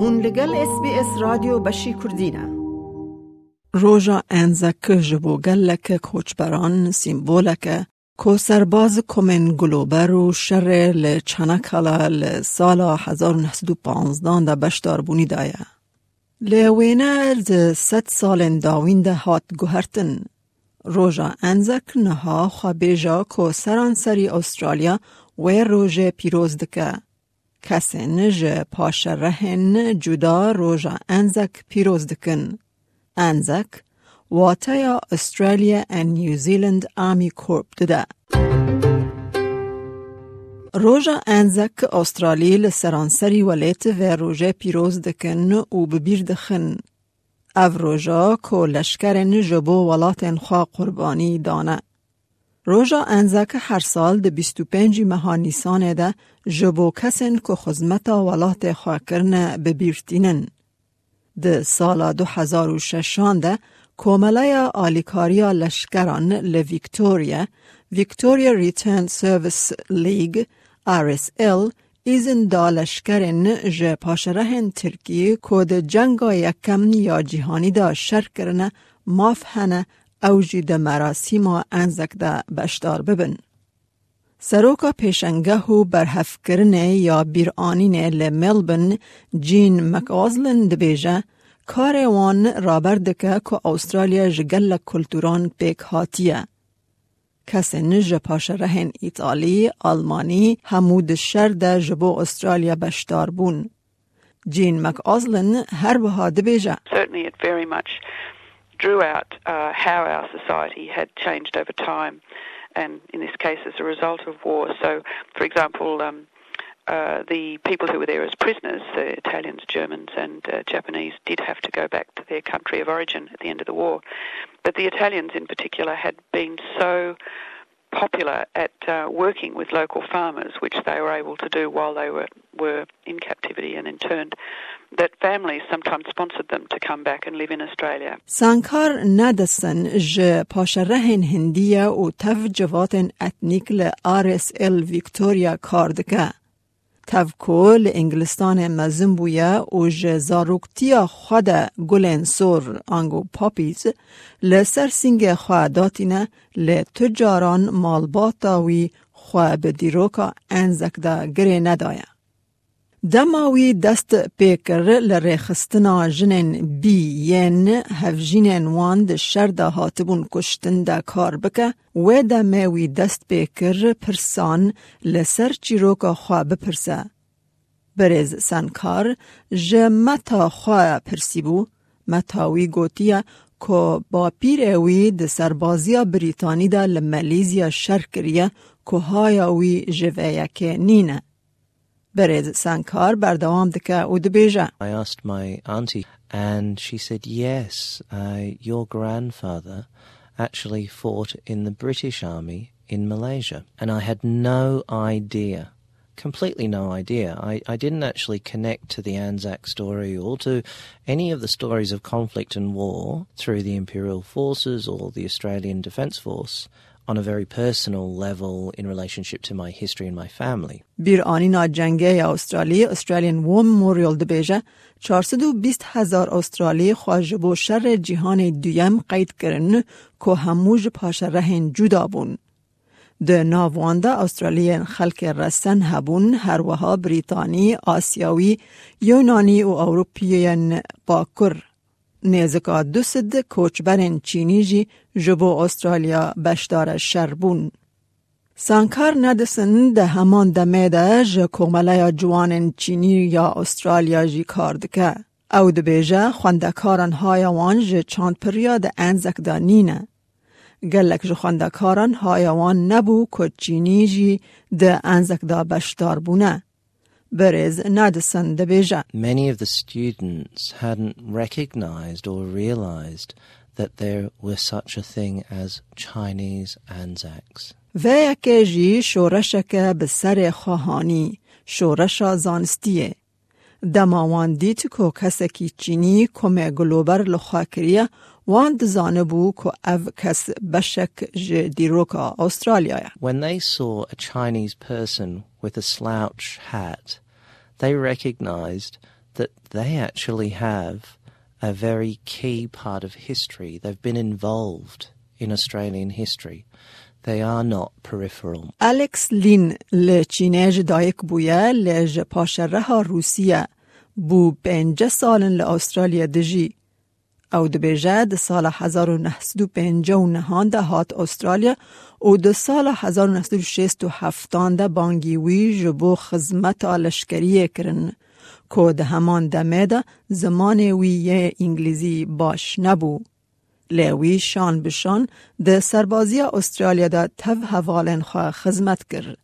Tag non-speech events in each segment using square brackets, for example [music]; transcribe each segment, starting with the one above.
هون لگل اس بی اس رادیو بشی کردینه روژا انزک جبو گلک کوچبران سیمبولک کو سرباز کومن گلوبر و شر لچنکالا لسالا 1915 دا بشدار بونی دایه. لیوینه د ست سال داوین ده هات گوهرتن. روژا انزک نها خوابیجا کو سرانسری استرالیا و روژه پیروز دکه. کسین جه پاشرهن جدا روژا انزک پیروز دکن. انزک واتایا استرالیا New Zealand Army Corp دده. روژا انزک استرالی لسرانسری ولیت و روژه پیروز دکن و ببیر دخن. او روژا که لشکر جبو ولات خواه قربانی دانه. روژا انزک هر سال ده 25 ماه نیسان ده جبو کسن که خزمتا ولات خواه کرنه ببیرتینن. ده سال 2006 ده کوملای آلیکاریا لشکران لویکتوریا ویکتوریا ریترن سرویس لیگ RSL ایزن دا لشکرن جه پاشرهن ترکیه کود جنگا یکم یا جهانی دا شر کرنه ماف هنه اوجی ده مراسیما انزک ده بشدار ببن. سروکا پیشنگه و برحف کرنه یا بیرانینه لملبن جین مکازلن دبیجه کار وان رابردکه که استرالیا جگل کلتوران پیک هاتیه. کسی نج پاشرهن ایتالی، آلمانی، همود شر ده جبو استرالیا بشدار بون. جین مک آزلن هر بها دبیجه. Drew out uh, how our society had changed over time and in this case as a result of war. So, for example, um, uh, the people who were there as prisoners, the Italians, Germans, and uh, Japanese, did have to go back to their country of origin at the end of the war. But the Italians, in particular, had been so popular at uh, working with local farmers, which they were able to do while they were, were in captivity and interned, that families sometimes sponsored them to come back and live in Australia. سانکار ندسن ج پاشرهن هندیه و تف جواتن اتنیک ل RSL ویکتوریا کاردکه. تفکل انگلستان مزم بویا و جزاروکتیا خود گلن سور آنگو پاپیز لسر سینگ خواه داتینه لتجاران مالباتاوی خواه بدیروکا انزک دا گره ندایا. دماوی دست پیکر لرخستنا جنن بی ین هفجینن وان ده شرده هاتبون کشتن ده کار بکه و دماوی دست پیکر پرسان لسر چیروکا خواه بپرسه. برز سنکار جه متا خواه پرسیبو متاوی گوتیه که با پیروی ده سربازیا بریتانی ده لملیزیا شر کریه که هایاوی جوه که نینه. برز سنکار بردوام دکه او دبیجه. I asked my auntie, and she said, yes, uh, your grandfather actually fought in the British Army in Malaysia. And I had no idea, completely no idea. I, I didn't actually connect to the Anzac story or to any of the stories of conflict and war through the Imperial Forces or the Australian Defence Force On a very personal level in relationship to my history and my family. بیر آنینا جنگه استرالی استرالیان ووم موریال دبیجه 420 هزار استرالی خواجب شر جهان دویم قید کرن که هموج پاشرهن جدا بون. ده ناوانده استرالیان خلق رسن هبون هر وها بریتانی، آسیاوی، یونانی و اوروپیین باکر. نیزکا دو سد کوچبرن چینی جی جبو استرالیا بشدار شربون. سانکار ندسن ده همان دمه ده ج کوملای جوان چینی یا استرالیا جی کاردکه. او ده بیجه خوندکاران هایوان ج چاند پریا ده انزک دا نینه. گلک ج خوندکاران هایوان نبو که چینی جی ده انزک دا بشدار بونه. Berez Nadison de Beja. Many of the students hadn't recognized or realized that there was such a thing as Chinese Anzacs. ویکه جی شورشک به سر خواهانی شورش زانستیه. دماوان دیت کو کسکی چینی کم گلوبر لخاکریه وان دزانه بو که او کس بشک ج دیروکا استرالیا. When they saw a Chinese person with a slouch hat, they recognized that they actually have a very key part of history. They've been involved in Australian history. They are not peripheral. الکس لین لچینه دایک بویا لج پاشره روسیه بو پنج سالن لأسترالیا دجی او دبیجه د سال 1959 ده هات استرالیا او د سال 1967 ده بانگیوی جبو خزمت لشکریه کرن که ده همان دمه ده زمان وی انگلیزی باش نبو. لیوی شان بشان ده سربازی استرالیا ده تف حوالن خواه خزمت کرد.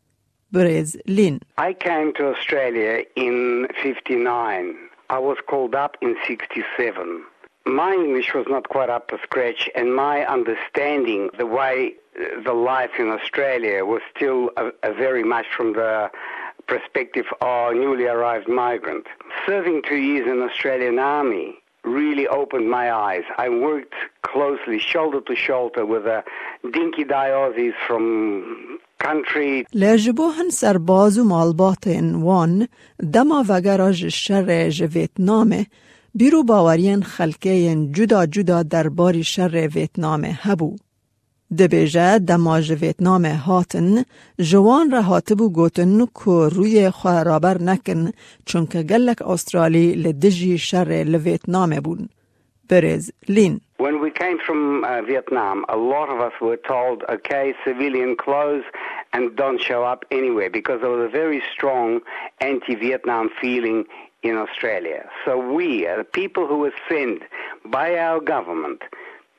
Brez Lin. I came to Australia in 59. I was called up in 67. my English was not quite up to scratch, and my understanding the way uh, the life in Australia was still a, a very much from the perspective of a newly arrived migrant. Serving two years in the Australian Army really opened my eyes. I worked closely, shoulder to shoulder, with a dinky-di Aussies from country. لجبوهن سرباز و مالباطن وان دما وگراج شر بیرو باورین خلکه جدا جدا درباری شر ویتنام هبو. دبیجه دماج ویتنام هاتن جوان را هاتبو گوتن که روی خواه رابر نکن چونکه گلک استرالی لدجی شر لویتنام بون. برز لین When we came from uh, Vietnam, a lot of us were told, okay, civilian clothes and don't show up anywhere because there was a very strong anti-Vietnam feeling in Australia. So we, uh, the people who were sent by our government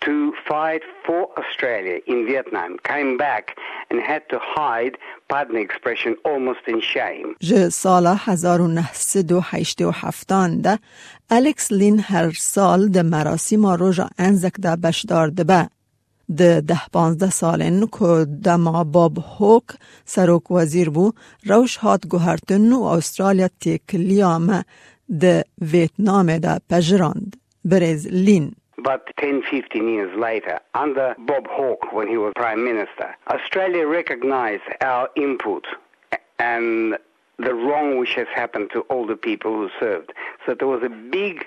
to fight for Australia in Vietnam, came back and had to hide, pardon the expression, almost in shame. ج سال 1987 ده الکس لین هر سال ده مراسم روژا انزک ده بشدار ده به. ده ده پانزده سالن که دما باب هوک سروک وزیر بو روش هات گوهرتن و استرالیا تکلیام ده ویتنام ده پجراند. برز لین But 10, 15 years later, under Bob Hawke, when he was Prime Minister, Australia recognized our input and the wrong which has happened to all the people who served. So there was a big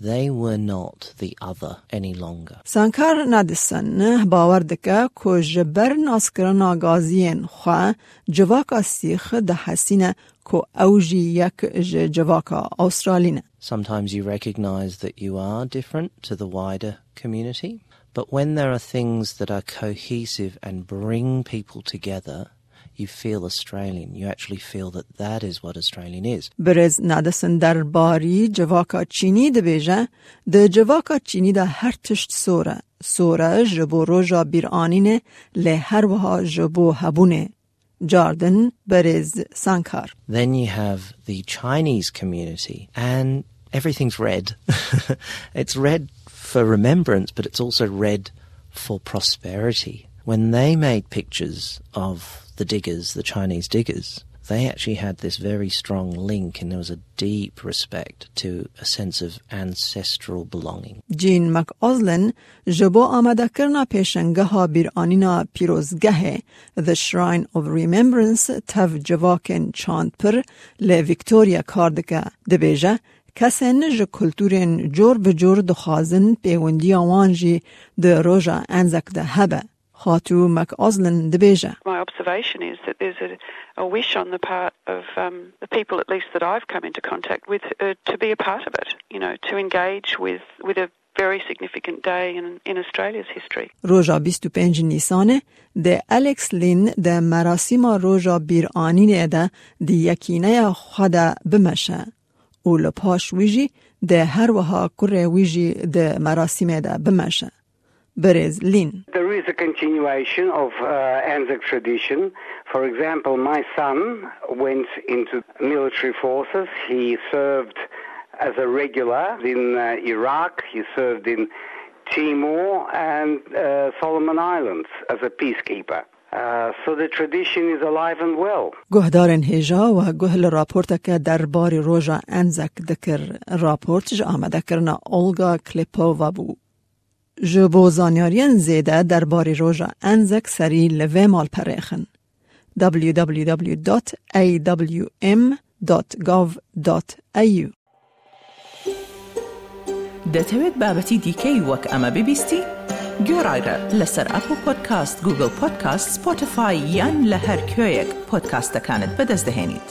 they were not the other any longer. سانکار ندسن باور دکه که جبر ناسکرنا گازین خواه جواکا سیخ ده حسینه که اوجی یک جواکا استرالینه. Sometimes you recognize that you are different to the wider community, but when there are things that are cohesive and bring people together, you feel Australian. You actually feel that that is what Australian is. Sankar. Then you have the Chinese community, and everything's red. [laughs] it's red for remembrance, but it's also red for prosperity. When they made pictures of the diggers, the Chinese diggers, they actually had this very strong link, and there was a deep respect to a sense of ancestral belonging. Jean McAuslan, جبو amadakarna کرنا پیشنگه anina بیرانینا پیروزگه The Shrine of Remembrance tav جواکن چاند پر لی ویکتوریا کاردکه دبیجه کسن ژ کلتورین جور به جور دخوازن پیوندی آوان جی ده روژا انزک ده هبه. خاتو مک آزلن دبیجه. My observation is that there's a, a wish on the part of um, the people, at least that I've come into contact with, uh, to be a part of it. You know, to engage with with a very significant day in in Australia's history. روژا 25 نیسانه ده الکس لین ده مراسم روژا بیرانینه ده دی یکینه خود بمشه. او لپاش ویجی ده هر وها کره ویجی ده مراسم ده بمشه. برز لین. There is a continuation of uh, Anzac tradition. For example, my son went into military forces. He served as a regular in uh, Iraq. He served in Timor and uh, Solomon Islands as a peacekeeper. Uh, so the tradition is alive and well. گهدار هیجا و گهل راپورت که درباری روژا انزک دکر راپورت جا آمده کرنا اولگا کلیپووا بو. جو بو زانیارین زیده درباری روژا انزک سری لوه مال پریخن. www.awm.gov.au دەتەوێت بابەتی دیکەی وەک ئەمە ببیستی؟ گۆڕایرە لەسەر ئەپ و پۆدکاست گوگل پۆدکاست سپۆتفاای یان لە هەر کوێیەک پۆدکاستەکانت بەدەستدەێنیت.